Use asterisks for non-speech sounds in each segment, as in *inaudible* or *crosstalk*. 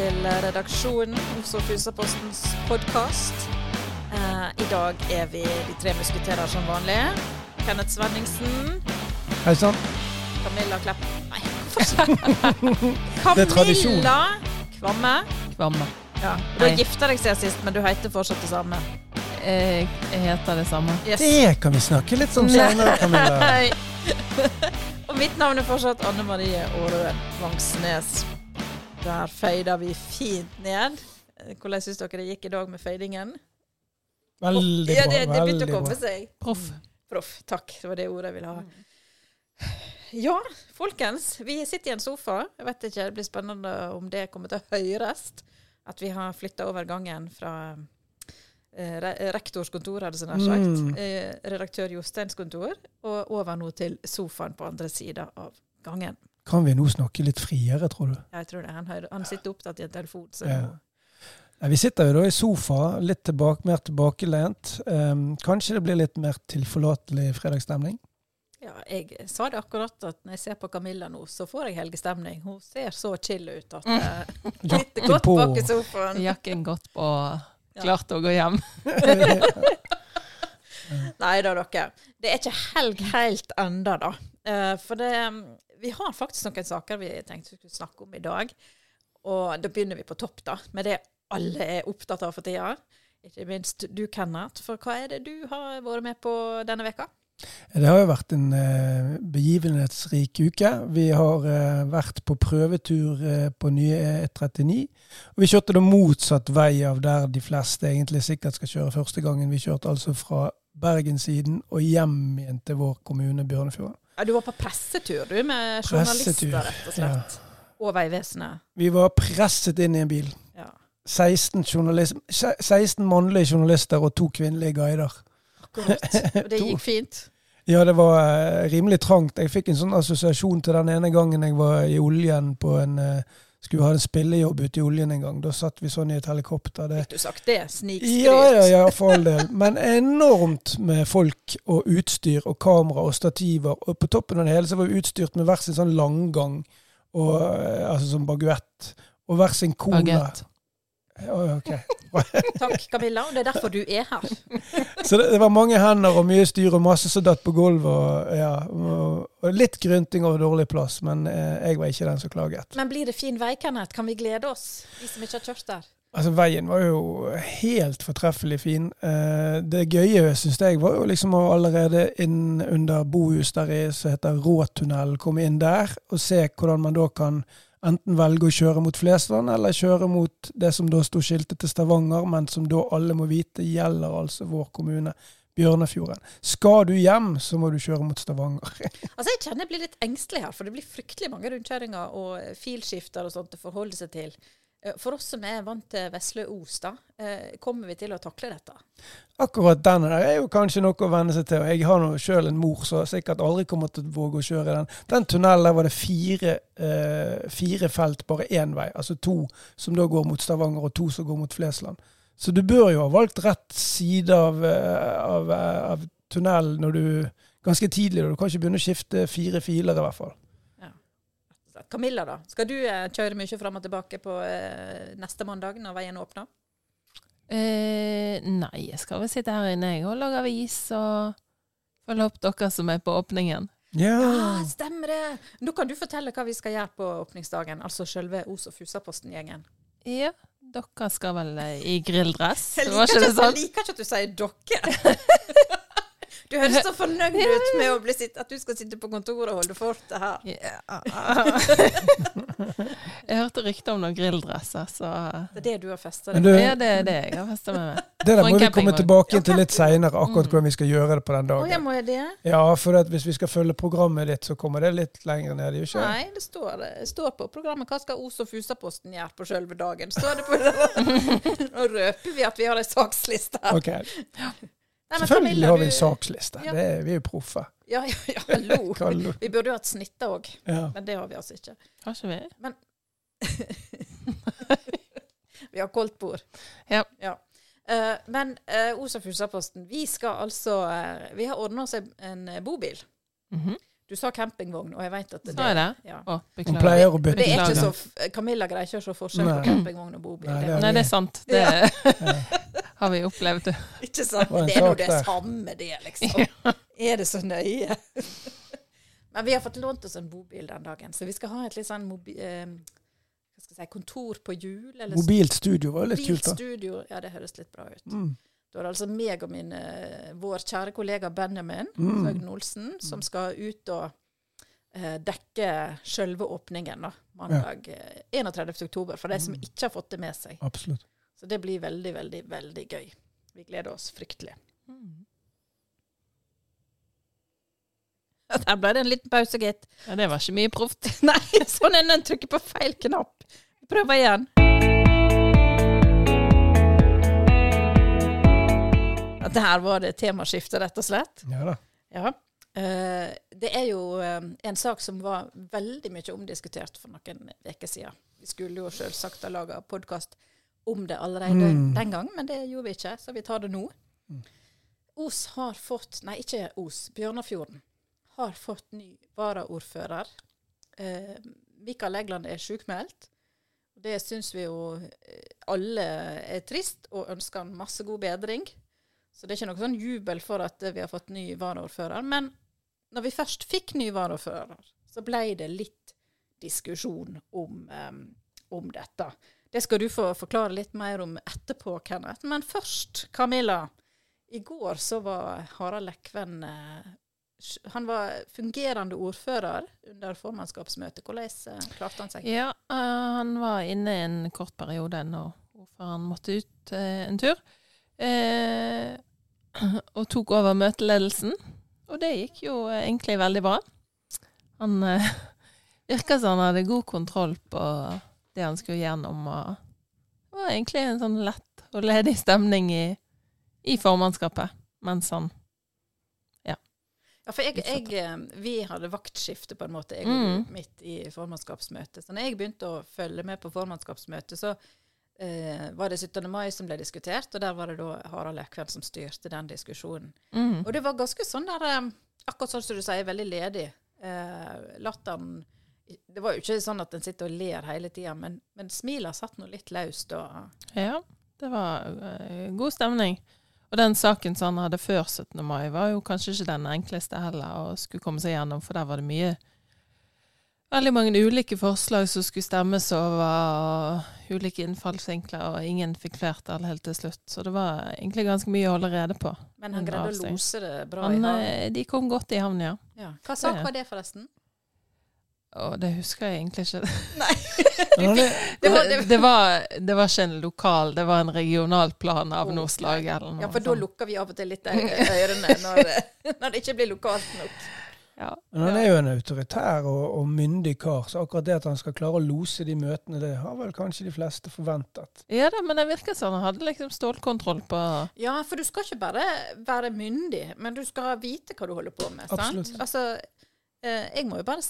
til redaksjonen hos Fusapostens podkast. Eh, I dag er vi de tre musketerer som vanlig. Kenneth Svenningsen, Hei sann. Camilla Klepp Nei, hvorfor *laughs* Det er tradisjon. Camilla Kvamme. Kvamme. Ja. Du har Hei. gifta deg siden sist, men du heter fortsatt det samme. Jeg, jeg heter det samme. Yes. Det kan vi snakke litt om senere, Camilla. *laughs* Og mitt navn er fortsatt Anne Marie Aarøen Vangsnes. Der feider vi fint ned. Hvordan syns dere det gikk i dag med feidingen? Veldig bra. ja, det, det begynte å komme seg. Proff. Proff. Takk, det var det ordet jeg ville ha. Ja, folkens. Vi sitter i en sofa. Jeg vet ikke, Det blir spennende om det kommer til å høres. At vi har flytta over gangen fra eh, re rektors kontor, hadde jeg nær sagt. Mm. Eh, redaktør Josteins kontor. Og over nå til sofaen på andre sida av gangen. Kan vi nå snakke litt friere, tror du? Jeg tror det. Han, han sitter opptatt i en telefon. Så Ja. Nei, Vi sitter jo da i sofa, litt tilbake, mer tilbakelent. Um, kanskje det blir litt mer tilforlatelig fredagsstemning? ja, jeg sa det akkurat at når jeg ser på Camilla nå, så får jeg helgestemning. Hun ser så chill ut at *laughs* uh, sitter Jakke godt på. bak i sofaen. Jakken godt på, *laughs* klart å gå hjem. *laughs* Nei da, dere. Det er ikke helg helt enda da. Eh, for det, vi har faktisk noen saker vi tenkte vi skulle snakke om i dag. Og da begynner vi på topp, da, med det alle er opptatt av for tida. Ikke minst du, Kenneth. For hva er det du har vært med på denne veka? Det har jo vært en eh, begivenhetsrik uke. Vi har eh, vært på prøvetur eh, på nye E39. Og vi kjørte da motsatt vei av der de fleste egentlig sikkert skal kjøre første gangen. Vi kjørte altså fra Bergenssiden og hjem igjen til vår kommune Bjørnefjorden. Ja, du var på pressetur, du, med journalister, rett og slett. Og Vegvesenet. Vi var presset inn i en bil. Ja. 16, 16 mannlige journalister og to kvinnelige guider. Akkurat. *laughs* Og det gikk fint. Ja, det var eh, rimelig trangt. Jeg fikk en sånn assosiasjon til den ene gangen jeg var i oljen på en eh, Skulle ha en spillejobb ute i oljen en gang. Da satt vi sånn i et helikopter. Det, Fikk du sagt det? Snikskryt. ja, ja, ja, for all del. Men enormt med folk og utstyr og kamera og stativer. Og på toppen av det hele så var vi utstyrt med hver sin sånn langgang, og, eh, altså som baguett, og hver sin kone. Baguett. Ja, ok. *laughs* Takk, Camilla. Og det er derfor du er her. *laughs* Så det, det var mange hender og mye styr og masse som datt på gulvet. Og, ja, og, og litt grynting og dårlig plass, men eh, jeg var ikke den som klaget. Men blir det fin vei, Kenneth? Kan vi glede oss, vi som ikke har kjørt der? Altså, Veien var jo helt fortreffelig fin. Eh, det gøye, syns jeg, var jo liksom å allerede inn under bohus der i, som heter Råtunnel, komme inn der og se hvordan man da kan enten velge å kjøre mot Flesland, eller kjøre mot det som da sto skiltet til Stavanger, men som da alle må vite gjelder altså vår kommune. Bjørnefjorden. Skal du hjem, så må du kjøre mot Stavanger. *laughs* Altså, Jeg kjenner jeg blir litt engstelig her, for det blir fryktelig mange rundkjøringer og filskifter og sånt å forholde seg til. Eh, For oss som er vant til Vesle-Os, da, eh, kommer vi til å takle dette? Akkurat den der er jo kanskje noe å venne seg til. Jeg har nå sjøl en mor som sikkert aldri kommer til å våge å kjøre den. Den tunnelen der var det fire, eh, fire felt, bare én vei. Altså to som da går mot Stavanger, og to som går mot Flesland. Så du bør jo ha valgt rett side av, av, av tunnelen når du ganske tidlig. Du kan ikke begynne å skifte fire filer, i hvert fall. Camilla, da. Skal du eh, kjøre mye fram og tilbake på eh, neste mandag når veien åpner? Eh, nei, jeg skal vel sitte her inne jeg, og lage avis og følge opp dere som er på åpningen. Ja. Ja, stemmer det! Nå kan du fortelle hva vi skal gjøre på åpningsdagen, altså selve Os og Fusaposten-gjengen. Ja, dere skal vel eh, i grilldress? Jeg liker, ikke det jeg sånn? liker ikke at du sier dere. *laughs* Du høres så fornøyd *laughs* ut med å bli sitt, at du skal sitte på kontoret og holde fortet her. Ja. *laughs* jeg hørte rykter om noen grilldresser, så Det er det du har festa deg med? ja, det er det jeg har festa med meg. det der må vi komme tilbake til litt Ja, seinere, akkurat Mm. hvordan vi skal gjøre det på den dagen. må jeg det? Ja, for at hvis vi skal følge programmet ditt, så kommer det litt lenger ned. gjør ikke det? Nei, det står, det står på programmet. Hva skal Os og Fusaposten gjøre på selve dagen? Står det på det? *laughs* Nå røper vi at vi har ei saksliste her. Ok, Nei, Selvfølgelig har vi en du- saksliste. Ja. Det er, vi er jo proffe. Ja, ja, ja, *laughs* hallo. Vi burde jo hatt snittet òg, Ja. men det har vi altså ikke. Har ikke vi? *laughs* *laughs* Vi har koldt bord. Ja. Uh, men uh, Osa Fusaposten, vi skal altså uh, Vi har ordna oss en, en bobil. -hmm. Du sa campingvogn, og jeg vet at det, Sa jeg det? Ja. Å, Hun pleier å bytte det er ikke så Camilla greier ikke å se forskjell på campingvogn og bobil. Nei, Det det Nei, det er sant. Det har vi opplevd. *laughs* ikke sant. Det Det er jo det samme, det, liksom. Er det så nøye? *laughs* Men vi har fått lånt oss en bobil den dagen, så vi skal ha et litt sånn mobi eh, skal si, kontor på hjul. Eller Mobilt studio var jo litt kult, da. studio. Ja, det høres litt bra ut. Mm. Da er det altså meg og min, eh, vår kjære kollega Benjamin Mm. Søgn Olsen som skal ut og eh, dekke selve åpningen da, mandag ja. 31. oktober, for de som Mm. ikke har fått det med seg. Absolutt. Så det blir veldig, veldig, veldig gøy. Vi gleder oss fryktelig. Der ble det en liten pause, gitt. Ja, det var ikke mye proft. *laughs* Nei, sånn er det når en trykker på feil knapp. Vi prøver igjen. Dette her var det temaskifte, rett og slett. Ja da. Ja. Eh, det er jo eh, en sak som var veldig mye omdiskutert for noen uker siden. Vi skulle jo selvsagt ha laga podkast om det allerede Mm. den gang, men det gjorde vi ikke, så vi tar det nå. Mm. Os har fått Nei, ikke Os. Bjørnafjorden har fått ny varaordfører. Eh, Mikael Egland er sjukmeldt. Det syns vi jo eh, alle er trist, og ønsker han masse god bedring. Så det er ikke noe sånn jubel for at vi har fått ny varaordfører. Men når vi først fikk ny varaordfører, så ble det litt diskusjon om, um, om dette. Det skal du få forklare litt mer om etterpå, Kenneth. Men først, Camilla. I går så var Harald Lekven eh, Han var fungerende ordfører under formannskapsmøtet. Hvordan eh, klarte han seg? Ja, eh, han var inne en kort periode når ordføreren måtte ut en tur. *clears throat* Og tok over møteledelsen. Og det gikk jo egentlig veldig bra. Han eh, *laughs* virka som han hadde god kontroll på det han skulle gjennom. Og det var egentlig en sånn lett og ledig stemning i, i formannskapet mens han Ja, ja. for jeg, jeg, eh, vi hadde vaktskifte på en måte, jeg Mm. midt i formannskapsmøtet. Så når jeg begynte å følge med på formannskapsmøtet, så eh, var det 17. mai som ble diskutert, og der var det da Harald Ekven som styrte den diskusjonen. mm. Og det var ganske sånn der, eh, akkurat sånn som du sier, veldig ledig. Eh, latteren Det var jo ikke sånn at en sitter og ler hele tida, men, men smilet satt nå litt løst. Og, Ja, det var uh, god stemning. Og den saken som han hadde før 17. mai, var jo kanskje ikke den enkleste heller å skulle komme seg gjennom, for der var det mye Veldig mange ulike forslag som skulle stemmes over, og ulike innfallsvinkler, og ingen fikk flertall helt til slutt. Så det var egentlig ganske mye å holde rede på. men han greide å lose det bra Han, i havn. eh, de kom godt i havn, ja. Ja. Hva sak var det, forresten? Og det husker jeg egentlig ikke. *laughs* Nei. *laughs* Det var- Det, var, det var ikke en lokal, det var en regional plan av noe slag. eller noe Ja, for da lukker vi av og til litt *laughs* ørene når, når det ikke blir lokalt nok. Ja. men han er jo en autoritær og, og myndig kar, så akkurat det at han skal klare å lose de møtene, det har vel kanskje de fleste forventet. Ja da, men det virker som han hadde liksom stålkontroll på Ja, for du skal ikke bare være myndig, men du skal vite hva du holder på med. sant? Absolutt. Altså, eh, jeg må jo bare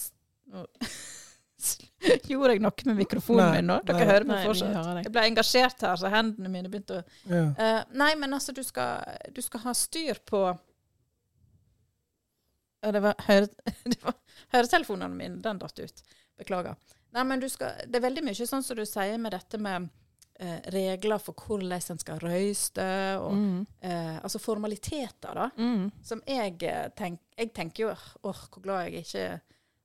Nå *laughs* Gjorde jeg noe med mikrofonen Nei, min nå? Dere nei. hører meg fortsatt. hører. Jeg ble engasjert her, så hendene mine begynte å Ja. uh, Nei, men altså, du skal, du skal ha styr på det var, høre, *laughs* det var høretelefonene mine, den datt ut. Beklager. Nei, men du skal, det er veldig mye sånn som du sier med dette med uh, regler for hvordan en skal røyste, og mm. eh, altså formaliteter, da. Mm. Som jeg tenk, Jeg tenker jo åh, hvor glad jeg ikke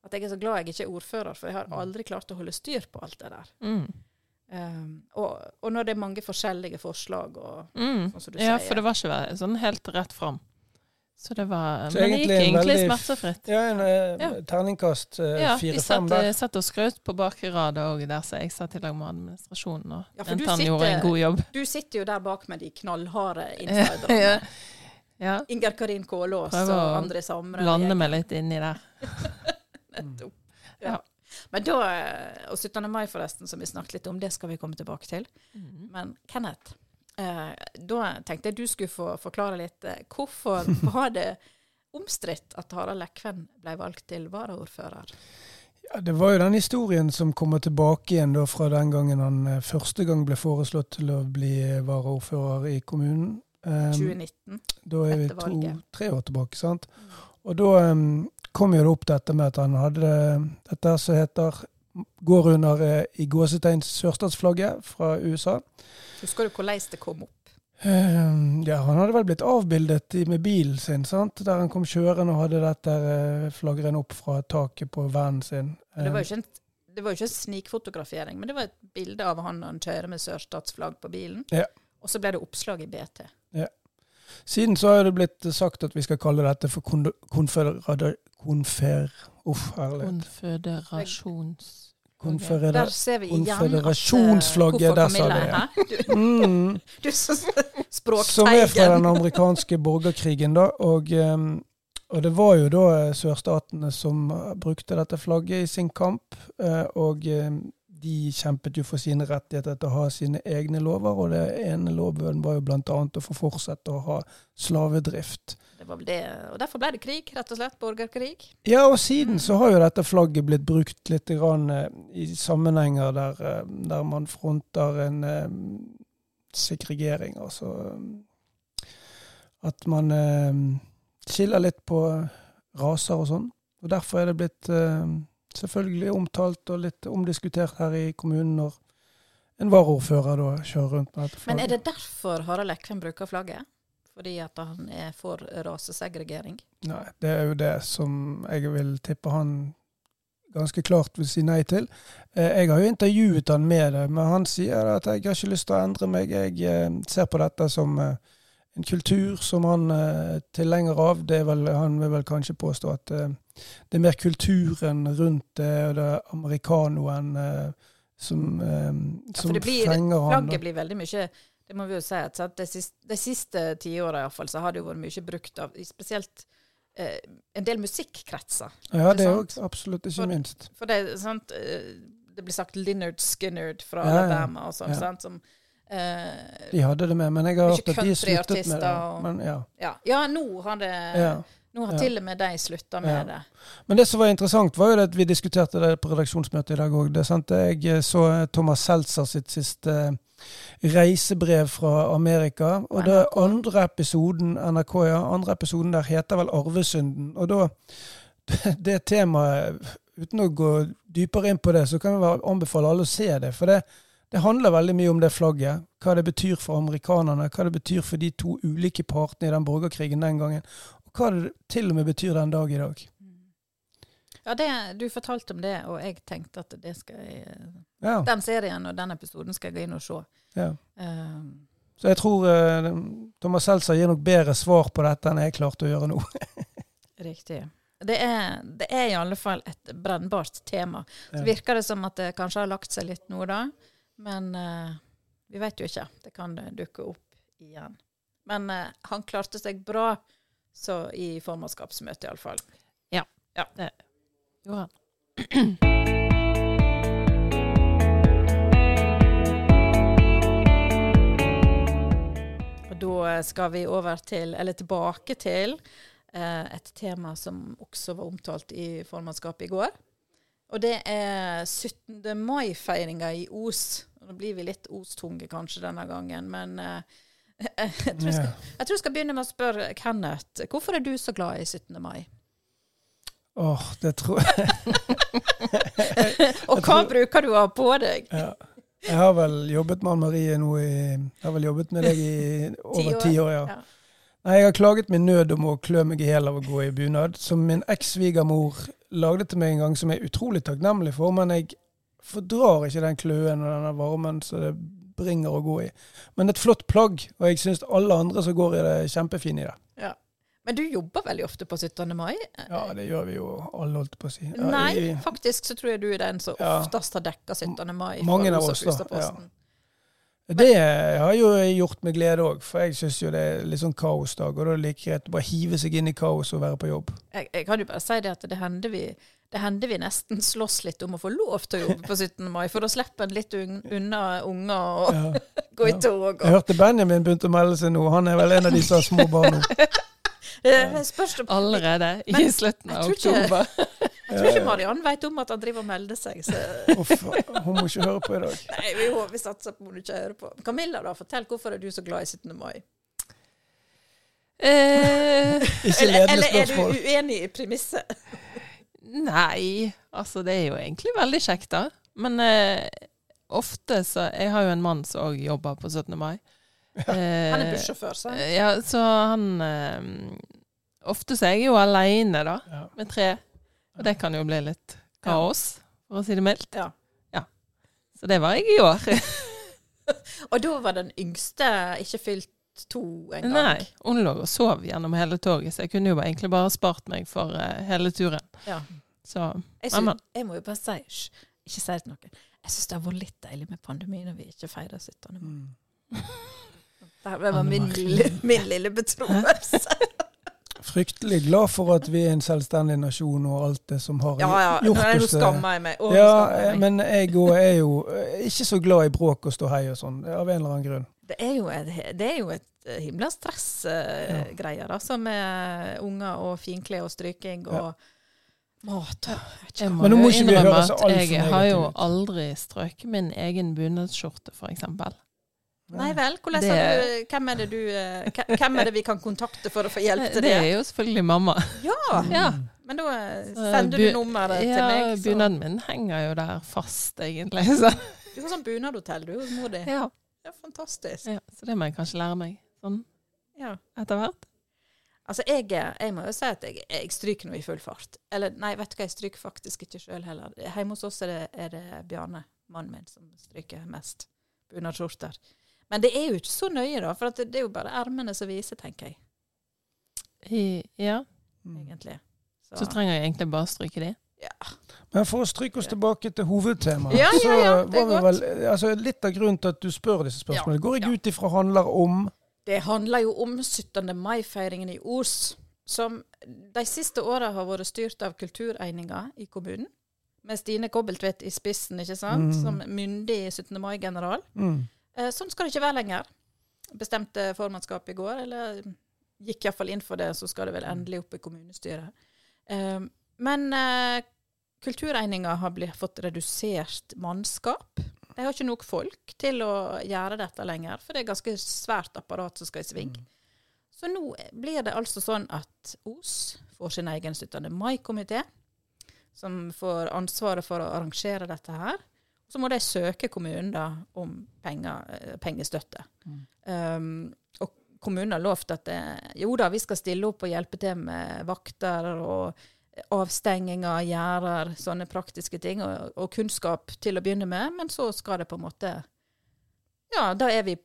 At jeg er så glad jeg ikke er ordfører, for jeg har aldri klart å holde styr på alt det der. Mm. Um, og, og når det er mange forskjellige forslag og Mm. sånn som du Ja, sier. for det var ikke sånn helt rett fram. Så det var Så Men det gikk egentlig veldig- smertefritt. Ja, en eh, Ja. terningkast eh, Ja, vi fire-fem satt, der. satt og skrøt på bakre rad òg, der så jeg satt i lag med administrasjonen, og Ja, sitter- gjorde en god jobb. Du sitter jo der bak med de knallharde *laughs* Ja, insiderne. ja. Inger Karin Kålås og André Samre. Lande meg litt inni der. *laughs* Nettopp. Ja. Ja. Men da, Og 17. mai, forresten, som vi snakket litt om, det skal vi komme tilbake til. Mm. Men Kenneth, eh, da tenkte jeg du skulle få forklare litt. Eh, hvorfor *laughs* var det omstridt at Harald Lekven ble valgt til varaordfører? Ja, det var jo den historien som kommer tilbake igjen da fra den gangen han eh, første gang ble foreslått til å bli eh, varaordfører i kommunen. Um, 2019. da er vi to-tre år tilbake, sant. Og da um, kom jo det opp dette med at han hadde dette som heter Går under eh, i gåsetegn sørstatsflagget fra USA. Husker du hvordan det kom opp? Eh, ja, han hadde vel blitt avbildet med bilen sin, sant? der han kom kjørende og hadde dette eh, flaggeren opp fra taket på vanen sin. Det var ikke en, det var jo ikke en snikfotografering, men det var et bilde av han han kjører med sørstatsflagg på bilen. Ja. Og så ble det oppslag i BT. Siden så har det blitt sagt at vi skal kalle dette for kon- Konfer... Uff, herlighet. Konføderasjons... Konfederer... Der ser vi igjen eh, Konføderasjonsflagget, der sa Camilla det, Mm. *laughs* du er så Som er fra den amerikanske borgerkrigen, da. Og, og det var jo da eh, sørstatene som eh, brukte dette flagget i sin kamp. eh, Og de kjempet jo for sine rettigheter til å ha sine egne lover, og det ene loven var jo annet å få fortsette å ha slavedrift. Det var vel det. Og derfor ble det krig, rett og slett. Borgerkrig. Ja, og siden så har jo dette flagget blitt brukt litt grann, eh, i sammenhenger der, eh, der man fronter en eh, segregering. Altså at man eh, skiller litt på raser og sånn. Og derfor er det blitt eh, selvfølgelig omtalt og litt omdiskutert her i kommunen når en varaordfører da kjører rundt med dette flagget. Men er det derfor Harald Ekrem bruker flagget? Fordi at han er for rasesegregering? Nei, det er jo det som jeg vil tippe han ganske klart vil si nei til. Eh, Jeg har jo intervjuet han med det, men han sier at jeg har ikke lyst til å endre meg. Jeg eh, ser på dette som eh, en kultur som han er tilhenger av. Det vel, han vil vel kanskje påstå at eh, det er mer kulturen rundt det, og det er amerikanoen eh, som, eh, Ja, som det blir, fenger han. flagget blir veldig mye Det må vi jo si at sant, de siste, de siste tiåra så har det jo vært mye brukt av spesielt eh, en del musikkretser. Ja, det er jo absolutt ikke For- minst. For det, sant, eh, det blir sagt Linnard Skinnard fra Ja, ja. Alabama og sånn, Ja. sant, som eh, De hadde det med, men jeg har hørt at de sluttet med det. Men, ja. ja, ja, nå har det Ja. Nå har til og med de slutta med det. Men det som var interessant, var jo at vi diskuterte det på redaksjonsmøtet i dag òg. Jeg eh, så Thomas Seltzer sitt siste eh, reisebrev fra Amerika. Og det er andre episoden NRK, ja, andre episoden der heter vel 'Arvesynden'. Og da *laughs* Det temaet, uten å gå dypere inn på det, så kan jeg anbefale alle å se det. For det, det handler veldig mye om det flagget. Hva det betyr for amerikanerne. Hva det betyr for de to ulike partene i den borgerkrigen den gangen. Og hva det til og med betyr den dag i dag. Ja, det, du fortalte om det, og jeg tenkte at det skal jeg, Ja, den serien og den episoden skal jeg gå inn og se. ja. Um, Så jeg tror uh, Thomas Seltzer gir nok bedre svar på dette enn jeg klarte å gjøre nå. *laughs* riktig. Det er, det er i alle fall et brennbart tema. Så virker det som at det kanskje har lagt seg litt nå, da. Men eh, vi vet jo ikke. Det kan dukke opp igjen. Men eh, han klarte seg bra så i formannskapsmøtet, iallfall. Gjorde han. Da skal vi over til, eller tilbake til, eh, et tema som også var omtalt i formannskapet i går. Og det er 17. mai-feiringa i Os. Nå blir vi litt Os-tunge kanskje denne gangen, men eh, *laughs* jeg, tror jeg, skal, jeg tror jeg skal begynne med å spørre Kenneth. Hvorfor er du så glad i 17. mai? Åh, det tror jeg *laughs* Og hva bruker du å ha på deg? ja. Jeg har vel jobbet med Anne Marie nå i Jeg har vel jobbet med deg i *laughs* over ti år, ja. Ja. Nei, jeg har klaget min nød om å klø meg i hjel av å gå i bunad, som min eks-svigermor lagde til meg en gang, som jeg er utrolig takknemlig for, men jeg fordrar ikke den kløen og denne varmen som det bringer å gå i. Men et flott plagg, og jeg syns alle andre som går i det, er kjempefine i det. Ja. Men du jobber veldig ofte på 17. mai? Ja, det gjør vi jo alle, holdt på å si. Ja, Nei, i- faktisk så tror jeg du er den som Ja. oftest har dekka 17. mai. Mange av oss, da, Fustaposten. Det har jo gjort med glede òg, for jeg syns jo det er litt sånn kaosdag. Og da er det like greit å bare hive seg inn i kaos og være på jobb. Jeg, jeg kan jo bare si det at det hender vi det hender vi nesten slåss litt om å få lov til å jobbe på 17. mai, for da slipper en litt un unna unger og Ja. *laughs* gå i tog. Og. Jeg hørte Benjamin begynte å melde seg nå. Han er vel en av de som har små barn nå. *laughs* Eh, *laughs* Allerede i Men slutten jeg av ikke- oktober. Jeg tror ikke *laughs* Mariann vet om at han driver og melder seg. Så. *laughs* Uff, hun må ikke høre på i dag. Nei, vi, må- vi satser på hun ikke hører på. Camilla, da, fortell hvorfor er du så glad i 17. mai? Eh, Ikke Eller, spørsmål. eller er du uenig i premisset? Nei, altså det er jo egentlig veldig kjekt, da. Men eh, ofte så Jeg har jo en mann som òg jobber på 17. mai. Eh, Han er bussjåfør, så. Ja, så han eh, Ofte så er jeg jo aleine, da, Ja. med tre. Og det kan jo bli litt kaos, for å si det mildt. Ja. Så det var jeg i år. *laughs* Og da var den yngste ikke fylt to engang. Nei, hun lå og sov gjennom hele toget, så jeg kunne jo egentlig bare spart meg for eh, hele turen. Ja. Så Jeg, Men, men. jeg må jo bare si hysj, ikke si det til noen. Jeg syns det har vært litt deilig med pandemi når vi ikke feirer 17. mai. Mm. Det var min, lille- min lille betroelse. *laughs* Fryktelig glad for at vi er en selvstendig nasjon og alt det som har Ja, ja. Gjort nå oss det. skammer jeg meg. Å, Ja, jeg eh, meg. men jeg òg er jo eh, ikke så glad i bråk og ståhei og sånn, av en eller annen grunn. Det er jo et, det er jo et eh, himla stressgreier, altså, med unger og finklær og stryking og mat. jeg vet Jeg må Men nå jo må innrømme høre så at jeg har jo aldri strøket min egen bunadsskjorte, eksempel. Nei vel, Det- har du, hvem, er du, eh, hvem- er det vi kan kontakte for å få hjelp til Det det? er jo selvfølgelig mamma. Ja, Ja. men da eh, sender du nummeret til meg. Ja, bunaden min henger jo der fast, egentlig. *laughs* Så, Du har sånn bunadhotell, du, hos mor di. ja. Ja, fantastisk. ja, så det må jeg kanskje lære meg sånn Ja. etter hvert. Altså, jeg, jeg må jo si at jeg, jeg stryker nå i full fart. Eller nei, vet du hva, jeg stryker faktisk ikke sjøl heller. Hjemme hos oss er det, er det Bjarne, mannen min, som stryker mest bunadsskjorter. Men det er jo ikke så nøye, da, for at det, er jo bare ermene som viser, tenker jeg, I, ja, Mm. egentlig. så trenger jeg egentlig bare stryke de. Men for å stryke oss tilbake til hovedtemaet, Ja, ja, så ja, det er var vi vel altså, Litt av grunnen til at du spør disse spørsmålene, går jeg ja. ut ifra handler om Det handler jo om 17. mai-feiringen i Os, som de siste åra har vært styrt av Kultureininga i kommunen. Med Stine Kobbeltvedt i spissen, ikke sant? Mm. som myndig 17. mai-general. mm. Eh, sånn skal det ikke være lenger. Bestemte formannskapet i går, eller gikk iallfall inn for det, så skal det vel endelig opp i kommunestyret. Eh, men eh, Kultureininga har blitt, fått redusert mannskap. De har ikke nok folk til å gjøre dette lenger, for det er ganske svært apparat som skal i sving. Så nå blir det altså sånn at Os får sin egen 17. mai-komité, som får ansvaret for å arrangere dette her. Så må de søke kommunen da om penger, pengestøtte. pengestøtte. Um, og kommunen har lovt at det, jo da, vi skal stille opp og hjelpe til med vakter og avstenginger, av gjerder, sånne praktiske ting, og, og kunnskap til å begynne med. Men så skal det på en måte Ja, da er vi,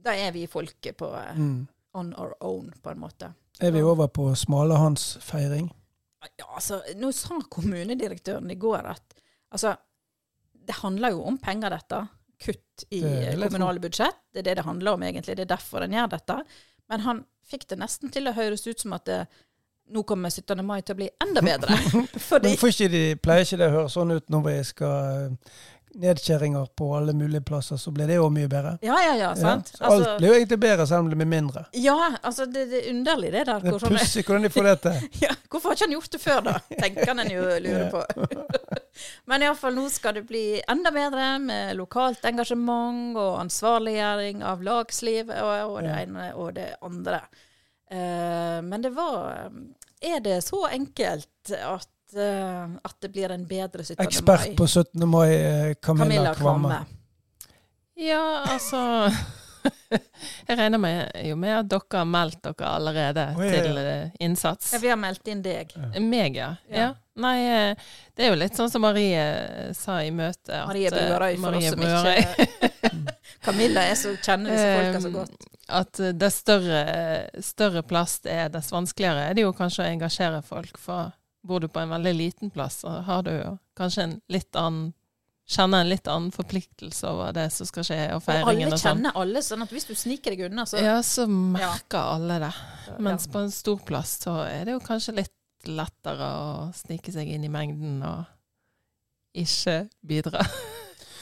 da er vi folket på eh, mm. on our own, på en måte. Er vi over på smalehandsfeiring? Ja, altså, nå sa kommunedirektøren i går at altså, det handler jo om penger, dette. Kutt i Det jeg kommunale budsjett. Det er det det handler om, egentlig. Det er derfor en gjør dette. Men han fikk det nesten til å høres ut som at det, nå kommer 17. mai til å bli enda bedre. *laughs* Fordi ikke de, pleier ikke det å høre sånn ut når vi skal eh, nedskjæringer på alle mulige plasser, så blir det jo mye bedre. Ja, ja, ja. sant? Ja, alt Altså, blir jo egentlig bedre selv om det blir mindre. ja, altså, det, det er underlig, det der. Det er sånn, pussig hvordan de får det til. *laughs* ja, hvorfor har ikke han gjort det før, da? Tenker han en jo lurer på. *laughs* Men iallfall nå skal det bli enda bedre med lokalt engasjement og ansvarliggjøring av lagsliv og, og det ene og det andre. Uh, men det var Er det så enkelt at, uh, at det blir en bedre 17. Ekspert mai? på 17. mai, eh, Camilla Camilla Kvamme. Ja, altså *laughs* Jeg regner med, jo med at dere har meldt dere allerede oh, ja, ja. til innsats. Ja, vi har meldt inn deg. Meg, ja. Ja. Ja. Nei, eh, det er jo litt sånn som Marie eh, sa i møtet. at, Marie eh, for Marie oss som ikke *laughs* Camilla er så, kjenner disse folka så godt. At dess større, større plass det er, dess vanskeligere er det jo kanskje å engasjere folk. For bor du på en veldig liten plass, så har du jo kanskje en litt annen Kjenner en litt annen forpliktelse over det som skal skje, og Og feiringen alle og sånn. kjenner alle, sånn at hvis du sniker deg unna, så Ja, så merker alle det. Mens på en stor plass så er det jo kanskje litt lettere å snike seg inn i mengden og ikke bidra. *laughs*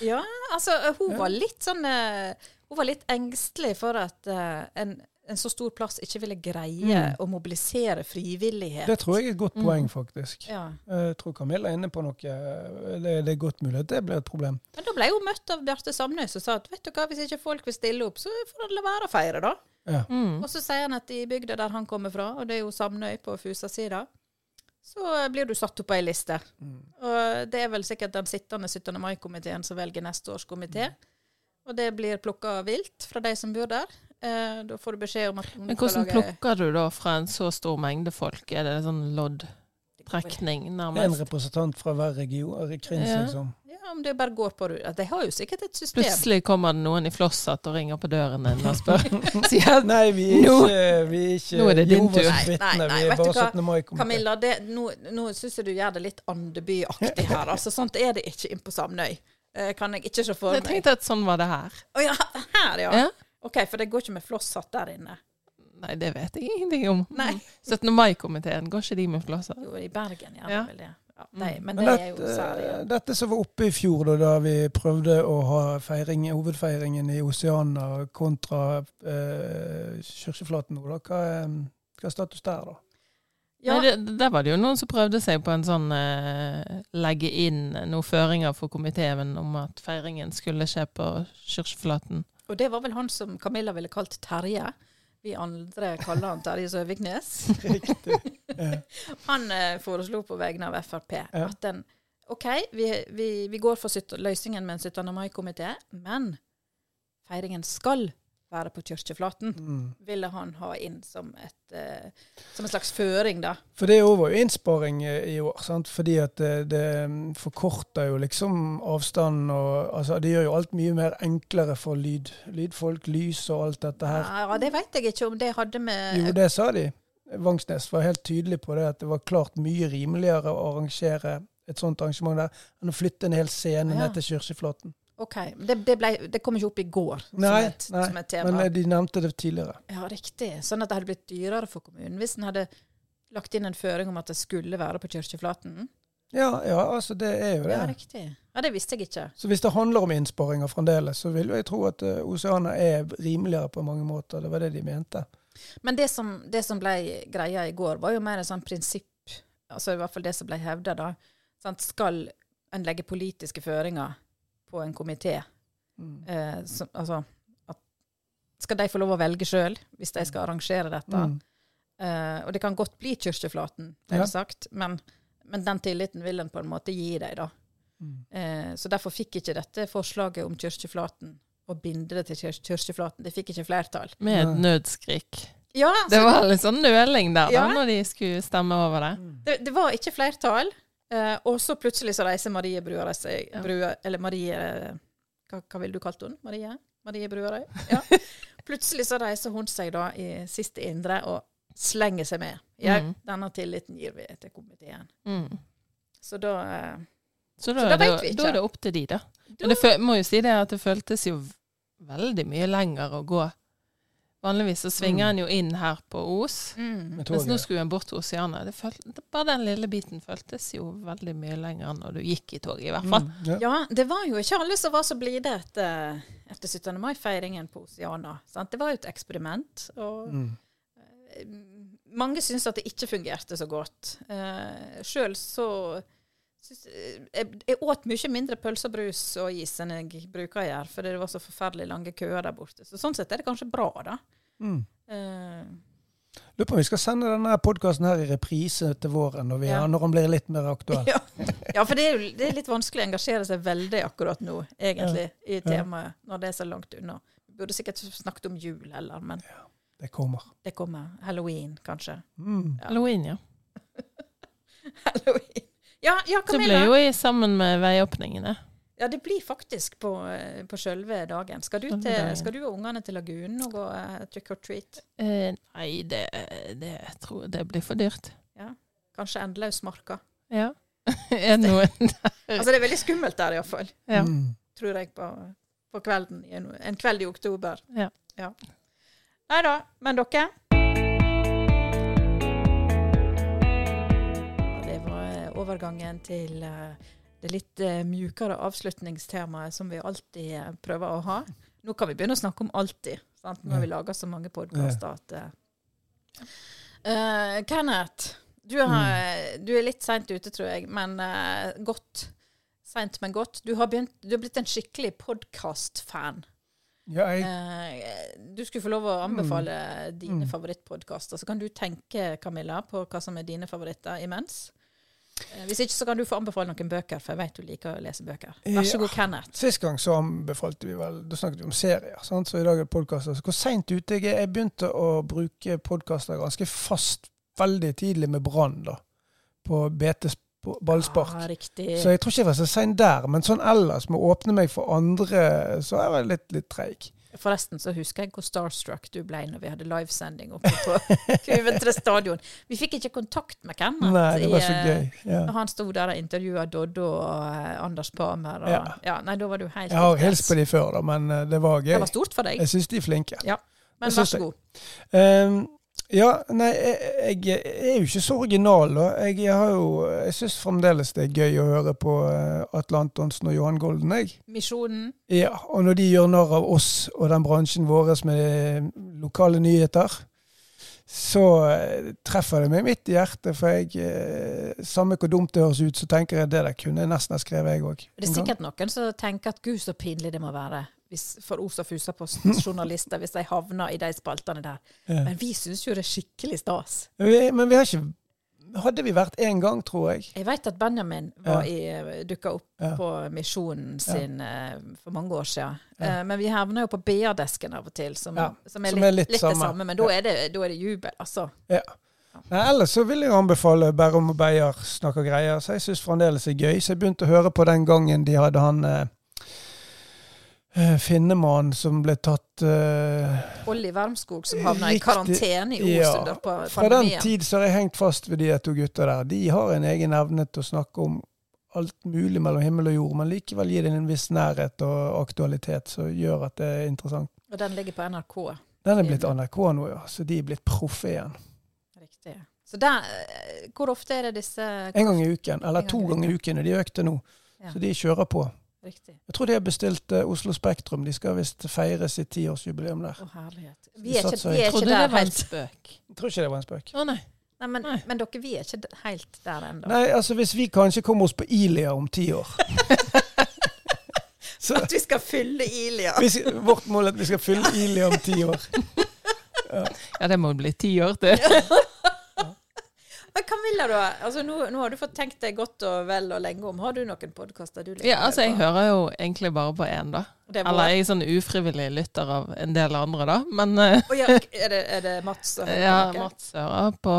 Ja, altså hun var litt sånn eh, Hun var litt engstelig for at uh, en, en så stor plass ikke ville greie Mm. å mobilisere frivillighet. Det tror jeg er et godt Mm. poeng, faktisk. Ja. Jeg tror Camilla er inne på noe. Det, det er godt mulig at det blir et problem. Men da ble hun møtt av Bjarte Samnøy som sa at vet du hva, hvis ikke folk vil stille opp, så får han la være å feire, da. Ja. Mm. Og så sier han at i bygda der han kommer fra, og det er jo Samnøy på Fusa-sida, så blir du satt opp på ei liste. Mm. Og det er vel sikkert den sittende 17. mai-komiteen som velger neste års komité. Og det blir plukka vilt fra de som bor der. Eh, da får du beskjed om at Men hvordan lage- plukker du da fra en så stor mengde folk? Er det sånn loddtrekning, En representant fra hver region, Krins, Ja. liksom. Ja, om det bare går på det. De har jo sikkert et system. Plutselig kommer det noen i flosshatt og ringer på døren din og spør. *laughs* *laughs* Sier Nei, vi er Nå- ikke, vi er ikke nå er det din tur. Nei, nei, nei, vi er vet du bare hva, 17. mai-komité. Camilla, det, nå, nå syns jeg du gjør det litt Andeby-aktig her. Altså, *laughs* sånt er det ikke inn på Samnøy. Eh, kan jeg ikke se for Jeg tenkte at sånn var det her. Å ja, her, ja. Ja. OK, for det går ikke med flosshatt der inne. Nei, det vet jeg ingenting om. Nei. 17. mai-komiteen, går ikke de med flosser? Jo, i Bergen gjør Ja. de vel det. Ja, nei, men Men det er jo dette, særlig. dette som var oppe i fjor, da, da vi prøvde å ha feiring, hovedfeiringen i Oseana kontra eh, Kirkeflaten nå, da. Hva, er- hva er status der, da? Ja, Nei, det, der var det jo noen som prøvde seg på en sånn eh, Legge inn noen føringer for komiteen om at feiringen skulle skje på Kirkeflaten. og det var vel han som Camilla ville kalt Terje. Vi andre kaller han Terje Søviknes. *laughs* Riktig. Han eh, foreslo på vegne av Frp Ja. at den OK, vi, vi, vi går for løsningen med en 17. mai-komité, men feiringen skal være på Kirkeflaten. Mm. Ville han ha inn som, et, eh, som en slags føring, da. For det òg var jo innsparing eh, i år, sant? fordi at det, det mm, forkorter jo liksom avstanden og altså Det gjør jo alt mye mer enklere for lyd, lydfolk, lys og alt dette her. Ja, det vet jeg ikke om det hadde med Jo, det sa de. Vangsnes var helt tydelig på det, at det var klart mye rimeligere å arrangere et sånt arrangement der enn å flytte en hel scene Ja. ned til Kirkeflaten. OK. Det, det, ble, det kom ikke opp i går Nei, som, et, nei, som et tema. Men eh, de nevnte det tidligere. Ja, riktig. Sånn at det hadde blitt dyrere for kommunen hvis en hadde lagt inn en føring om at det skulle være på Kirkeflaten. Ja, ja, altså det er jo det. Ja, riktig. Ja, det visste jeg ikke. Så hvis det handler om innsparinger fremdeles, så vil jo jeg tro at eh, Oceana er rimeligere på mange måter. Det var det de mente. Men det som, det som ble greia i går, var jo mer et sånt prinsipp, altså i hvert fall det som ble hevda da. Sant? Skal en legge politiske føringer på en komité? Mm. Eh, som- altså, at, skal de få lov å velge sjøl hvis de skal arrangere dette? Mm. Eh, og det kan godt bli Kirkeflaten, det Ja. sagt, men, men den tilliten vil en på en måte gi dem, da. Mm. Eh, så derfor fikk ikke dette forslaget om Kirkeflaten, å binde det til Kir- Kirkeflaten, det fikk ikke flertall. Med et nødskrik. Ja, Det var litt sånn nøling der, da, Ja. når de skulle stemme over det. det, det var ikke flertall. Eh, og så plutselig så reiser Marie Bruarøy seg Ja. Brua, Eller Marie hva, hva ville du kalt henne? Marie? Marie Bruarøy? *laughs* Ja. Plutselig så reiser hun seg da i siste indre og slenger seg med. Ja, Mm. denne tilliten gir vi til komiteen. Mm. Så da eh, Så Så da, da det, vet vi ikke. da er det opp til de. Da- Men det må jo si det at det føltes jo veldig mye lenger å gå. Vanligvis så svinger Mm. en jo inn her på Os, mm. Mens nå skulle en bort til Oseana. Det føl- det- bare den lille biten føltes jo veldig mye lenger enn når du gikk i toget, i hvert fall. Mm, ja. Ja, det var jo ikke alle som var så blide etter, etter 17. mai-feiringen på Oseana. Sant? Det var jo et eksperiment. og Mm. eh, mange syns at det ikke fungerte så godt. Uh, Sjøl så syns, jeg, jeg åt mye mindre pølse og brus og is enn jeg bruker å gjøre, fordi det var så forferdelig lange køer der borte. Så sånn sett er det kanskje bra, da. Mm. Uh, Lurer på om vi skal sende denne podkasten her i reprise til våren, når, vi Ja. når den blir litt mer aktuell. *laughs* ja. ja, for det er jo det er litt vanskelig å engasjere seg veldig akkurat nå, egentlig, i temaet, når det er så langt unna. Vi burde sikkert snakket om jul heller, men Det kommer. det kommer. Halloween, kanskje. Mm. Ja. Halloween, ja. *laughs* Halloween. Ja, ja Så ble jo i sammen med veiåpningene. Ja, det blir faktisk på, eh, på selve dagen. Skal du, til, skal du og ungene til Lagunen og gå uh, trick or treat? Eh, nei, det, det tror jeg det blir for dyrt. Kanskje Endelausmarka. Ja. *laughs* er det noen *laughs* Altså, det er veldig skummelt der, iallfall. Ja. Mm. Tror jeg, på, på kvelden. En, en kveld i oktober. Ja. Nei da. Men dere? Overgangen til eh, det litt eh, mjukere avslutningstemaet som vi alltid eh, prøver å ha. Nå kan vi begynne å snakke om alltid. Sant? Nå har vi laga så mange podkaster at. Eh, Kenneth, du, har, du er litt seint ute, tror jeg, men uh, godt. Seint, men godt. Du har, begynt, du har blitt en skikkelig podkast-fan. Ja, jeg, du skulle få lov å anbefale dine Mm. favorittpodkaster. Så kan du tenke, Camilla, på hva som er dine favoritter imens. Eh, Hvis ikke så kan du få anbefale noen bøker, for jeg vet du liker å lese bøker. Vær så Ja. god, Kenneth. Sist gang så anbefalte vi vel Da snakket vi om serier, sant? så i dag er det podkaster. Hvor seint ute jeg er. Jeg begynte å bruke podkaster ganske fast veldig tidlig med Brann, da. På BT ballspark. Ja, riktig. Så jeg tror ikke jeg var så sein der, men sånn ellers, med å åpne meg for andre, så er jeg litt, litt treig. Forresten så husker jeg hvor starstruck du ble når vi hadde livesending oppe på *laughs* Kuventre stadion. Vi fikk ikke kontakt med Kenneth. Nei, det var så eh, gøy. Ja. Når han sto der og intervjua Doddo og eh, Anders Pamer. Og, ja. Ja. nei, da var du helt Jeg har hilst på de før, da, men eh, det var gøy. Det var stort for deg. Jeg syns de er flinke. Ja, Men vær så god. Ehm, ja, nei, jeg, jeg er jo ikke så original, da. Jeg, jeg, har jo, jeg syns fremdeles det er gøy å høre på eh, Atle Antonsen og Johan Golden, jeg. Misjonen. Ja, og når de gjør narr av oss og den bransjen vår med lokale nyheter, så eh, treffer det meg midt i hjertet. For jeg, eh, samme hvor dumt det høres ut, så tenker jeg det der kunne jeg nesten ha skrevet, jeg òg. Det er sikkert noen som tenker at gud, så pinlig det må være hvis, for Os og Fusa-journalister *laughs* hvis de havner i de spaltene der. Ja. Men vi syns jo det er skikkelig stas. Vi- Men vi har ikke Hadde vi vært én gang, tror jeg. Jeg vet at Benjamin var i, dukka opp Ja. på Misjonen sin ja. for mange år siden. Ja. Eh, men vi havner jo på BA-desken av og til, som, Ja, som, er, som litt, er litt litt det samme. samme. Men da er det, da er det jubel, altså. Nei, ellers så vil jeg anbefale Bærum og Beyer snakker greier. Så jeg syns fremdeles er gøy. Så jeg begynte å høre på den gangen de hadde han eh, eh, Finnemann som ble tatt uh, Olli Wermskog som havna i karantene i Os Ja. under pandemien. Fra den tid så har jeg hengt fast ved de to gutta der. De har en egen evne til å snakke om alt mulig mellom himmel og jord, men likevel gir det en viss nærhet og aktualitet som gjør at det er interessant. Og den ligger på NRK. Den er blitt NRK nå, ja. Så de er blitt proffe igjen. Riktig. Så der, eh, hvor ofte er det disse En gang i uken, eller gang to ganger i uken. og De økte nå. Ja. Så de kjører på. Riktig. Jeg tror de har bestilt uh, Oslo Spektrum. De skal visst feire sitt tiårsjubileum der. Å, herlighet. Vi Vi er ikke, vi er ikke der helt. spøk. Jeg tror ikke det var en spøk. Å nei. Nei, men, Nei. men dere, vi er ikke helt der ennå. Nei, altså hvis vi kanskje kommer oss på Ilia om ti år *laughs* Så At vi skal fylle Ilia. vi skal, Vårt mål er at vi skal fylle Ilia om ti år. Ja, det må bli ti år til. *laughs* Men Camilla, da. Altså, nå, nå har du fått tenkt deg godt og vel og lenge om. Har du noen podkaster du liker? Ja, altså, jeg hører jo egentlig bare på én, da. er Eller jeg er sånn ufrivillig lytter av en del andre, da. Men eh, ja, er, det, er det Mats? som hører *laughs* ja, noe? Mats hører på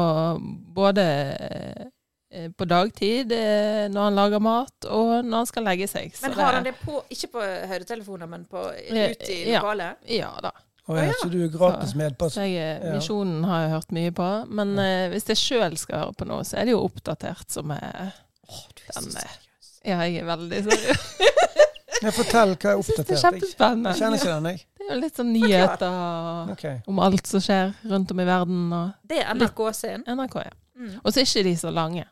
både eh, på dagtid, eh, når han lager mat, og når han skal legge seg. Så Men har han det på, ikke på høretelefoner, men på, ut i Ja. lokalet? Ja da. Å ja, så du er gratis medpass. Så jeg, eh, Ja. Misjonen har jeg hørt mye på. Men uh, hvis jeg sjøl skal høre på noe, så er det jo oppdatert som er oh, du er Den, så seriøs. Ja, jeg er veldig seriøs. *laughs* jeg fortell hva er Jeg er oppdatert. Jeg kjempespennende. kjenner ikke den, jeg. Det er jo litt sånn nyheter okay. om alt som skjer rundt om i verden. Og Det er NRK sin. NRK, ja. Mm. Og så er ikke de så lange.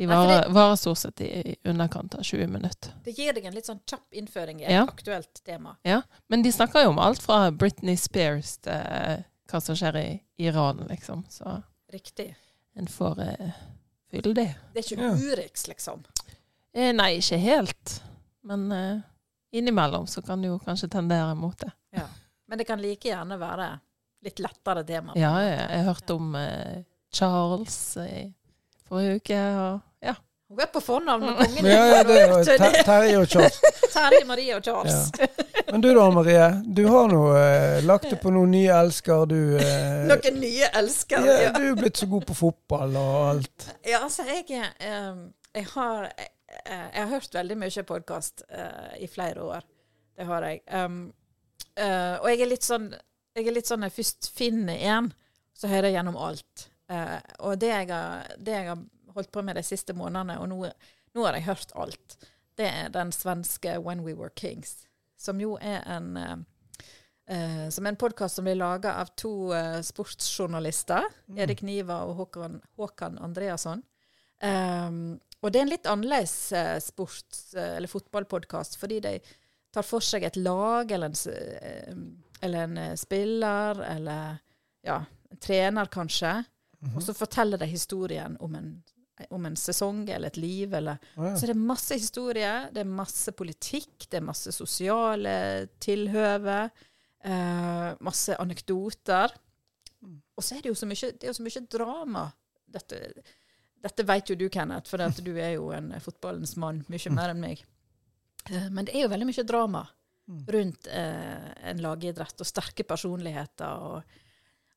De varer, det- varer stort sett i underkant av 20 minutter. Det gir deg en litt sånn kjapp innføring i et Ja. aktuelt tema. Ja, Men de snakker jo om alt fra Britney Spears til eh, hva som skjer i Iran, liksom. Så Riktig. en får eh, fylle det. Det er ikke Ja. Urix, liksom. Eh, nei, ikke helt. Men eh, innimellom så kan du jo kanskje tendere mot det. Men det kan like gjerne være litt lettere tema. Ja, jeg, jeg hørte om eh, Charles i forrige uke, og ja. Hun er på fornavn med kongen. Ja, ja, det er jo *laughs* Ter- Terje og Charles. Terje Marie og Charles. Men du da, Marie. Du har nå eh, lagt det på noen nye elsker, du. Eh, *laughs* Noen nye elsker, ja, Ja, du er blitt så god på fotball og alt. ja altså, jeg, eh, jeg har jeg, jeg har hørt veldig mye podkast i flere år. Det har jeg. Um, eh, og jeg er litt sånn jeg er litt sånn når jeg først finner en, så hører jeg gjennom alt. Eh, og det jeg, har, det jeg har holdt på med de siste månedene, og nå, nå har jeg hørt alt, det er den svenske When We Were Kings, som jo er en eh, eh, som er en podkast som blir laga av to eh, sportsjournalister, Erik Niva og Håkan, Håkan Andreasson. Um, og det er en litt annerledes eh, sports- eh, eller fotballpodkast, fordi de tar for seg et lag eller en, eh, eller en spiller, eller ja, en trener kanskje, og så forteller de historien om en, om en sesong eller et liv. Eller. oh, ja. Så det er masse historie, det er masse politikk, det er masse sosiale tilhøve, eh, masse anekdoter. Og så er det jo så mye, det jo så mye drama. Dette, Dette vet jo du, Kenneth, for du er jo en fotballens mann, mye mer enn meg. Eh, Men det er jo veldig mye drama Mm. rundt eh, en lagidrett, og sterke personligheter. Og,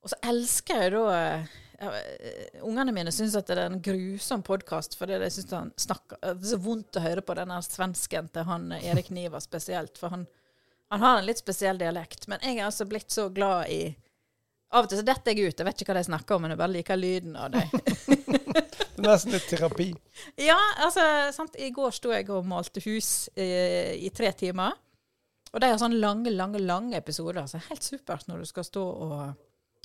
og så elsker jeg da eh, ja, eh, Ungene mine syns at det er en grusom podkast, fordi de syns han snakker Det er så vondt å høre på den svensken til han eh, Erik Niva spesielt, for han, han har en litt spesiell dialekt. Men jeg er altså blitt så glad i Av og til så detter jeg ut, jeg vet ikke hva de snakker om, men jeg bare liker lyden av dem. *laughs* Det er nesten litt terapi. Ja, altså, sant? I går sto jeg og malte hus eh, i tre timer. Og de har sånne lange, lange lange episoder. Så helt supert når du skal stå og,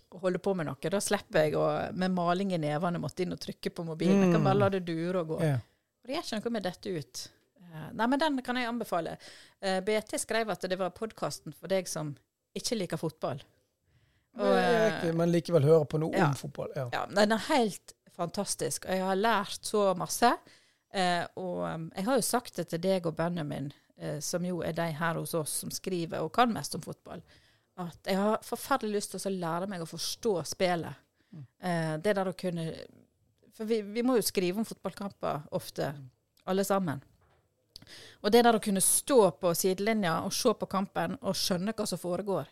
og holde på med noe. Da slipper jeg å med maling i nevene måtte inn og trykke på mobilen. Jeg kan bare la det dure og gå. Ja. Og det gjør ikke noe med dette ut. Eh, Nei, men den kan jeg anbefale. Eh, BT skrev at det var podkasten for deg som ikke liker fotball. Og, er eh, men likevel høre på noe ja. om fotball. Ja. ja, den er helt fantastisk. Og jeg har lært så masse. Og um, jeg har jo sagt det til deg og Benjamin, som jo er de her hos oss som skriver og kan mest om fotball, at jeg har forferdelig lyst til å lære meg å forstå spillet. Eh, det der å kunne For vi, vi må jo skrive om fotballkamper ofte, alle sammen. Og det der å kunne stå på sidelinja og se på kampen og skjønne hva som foregår.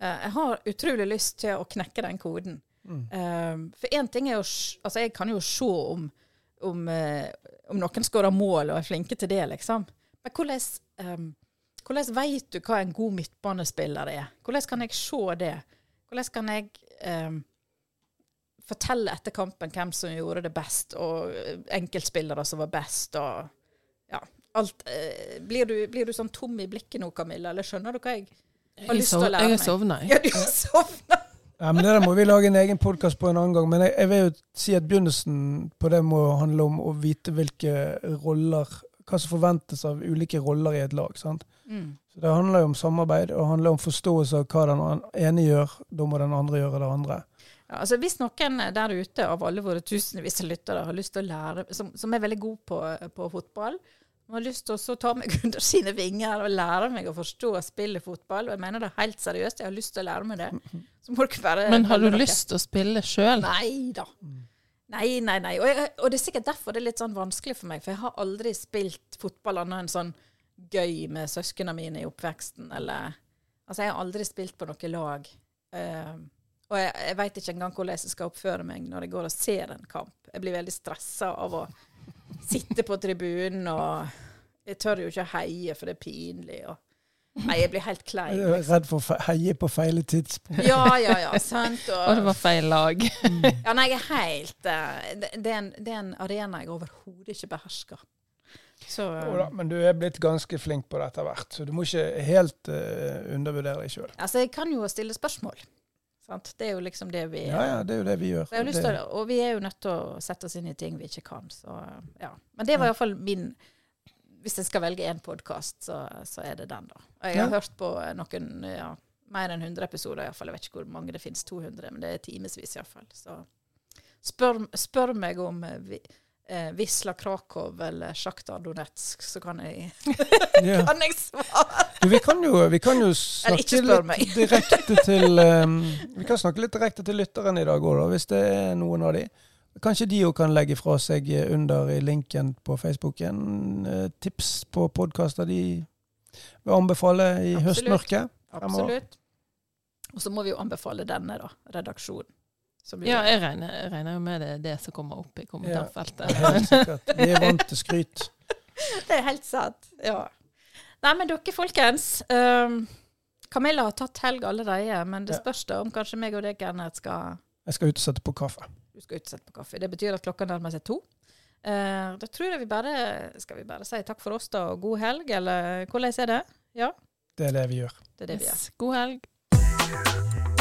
Eh, jeg har utrolig lyst til å knekke den koden. Mm. Um, for én ting er jo Altså, jeg kan jo se om, om, eh, om noen skårer mål og er flinke til det, liksom. Men hvordan, hvordan vet du hva en god midtbanespiller er? Hvordan kan jeg se det? Hvordan kan jeg eh, fortelle etter kampen hvem som gjorde det best, og eh, enkeltspillere som var best, og ja, alt. eh, blir, du, blir du sånn tom i blikket nå, Camilla, eller skjønner du hva jeg har Jeg lyst til å lære meg? jeg har sovna, jeg. Ja, du har sovna! Ja, men Det der må vi lage en egen podkast på en annen gang. Men jeg, jeg vil jo si at begynnelsen på det må handle om å vite hvilke roller Hva som forventes av ulike roller i et lag. sant? Mm. Så Det handler jo om samarbeid og handler om forståelse av hva den ene gjør. Da må den andre gjøre det andre. Ja, altså Hvis noen der ute av alle våre tusenvis av lyttere har lyst til å lære, som, som er veldig god på, på fotball, som har lyst til å ta meg *laughs* under sine vinger og lære meg å forstå spillet spille fotball, og jeg mener det helt seriøst, jeg har lyst til å lære meg det, så må dere bare Men har du lyst til å spille sjøl? Nei da. Nei, nei, nei. Og, jeg, og det er sikkert derfor det er litt sånn vanskelig for meg, for jeg har aldri spilt fotball annet enn sånn gøy med søsknene mine i oppveksten, eller Altså, jeg har aldri spilt på noe lag. Uh, og jeg, jeg veit ikke engang hvordan jeg skal oppføre meg når jeg går og ser en kamp. Jeg blir veldig stressa av å sitte på tribunen, og jeg tør jo ikke heie, for det er pinlig. Og, nei, jeg blir helt klein. Jeg er Liksom. redd for å heie på feil tidspunkt. Ja, ja, ja. Sant. Og det var feil lag. *laughs* Ja, nei, jeg er helt eh, det, det, er en, det er en arena jeg overhodet ikke behersker. Så Jo da, men du er blitt ganske flink på det etter hvert, så du må ikke helt uh, undervurdere deg sjøl. Altså, jeg kan jo stille spørsmål. Sant? Det er jo liksom det vi Ja, ja, det er jo det vi gjør. Jeg har lyst Det- til, og vi er jo nødt til å sette oss inn i ting vi ikke kan. Så, ja. Men det var iallfall min Hvis jeg skal velge én podkast, så, så er det den, da. Og jeg har Ja. hørt på noen ja, mer enn 100 episoder, iallfall. Jeg vet ikke hvor mange det finnes, 200, men det er timevis iallfall. Så spør, spør meg om eh, vi, eh, Visla Krakow eller Sjaktar Donetsk, så kan jeg, *laughs* kan jeg svare. Du, vi kan jo, vi kan jo snakke litt direkte til um, Vi kan snakke litt direkte til lytteren i dag òg, hvis det er noen av de. Kanskje de òg kan legge fra seg under i linken på Facebooken eh, tips på podkaster de vil anbefale i Absolutt. høstmørket. Absolutt. Og så må vi jo anbefale denne, da. Redaksjonen. Ja, jeg regner, jeg regner jo med det er det som kommer opp i kommentarfeltet. Helt sikkert. Vi er vant til skryt. *laughs* Det er helt sant. Ja. Nei, men dere folkens. Um, Camilla har tatt helg allerede, men det Ja. spørs da om kanskje meg og deg, Kenneth, skal Jeg skal ut og sette på kaffe. Du skal utsette på kaffe. Det betyr at klokka nærmer seg to. Eh, da tror jeg vi bare Skal vi bare si takk for oss, da, og god helg, eller hvordan er det? Ja, Det er det vi gjør. det er det vi gjør. God helg.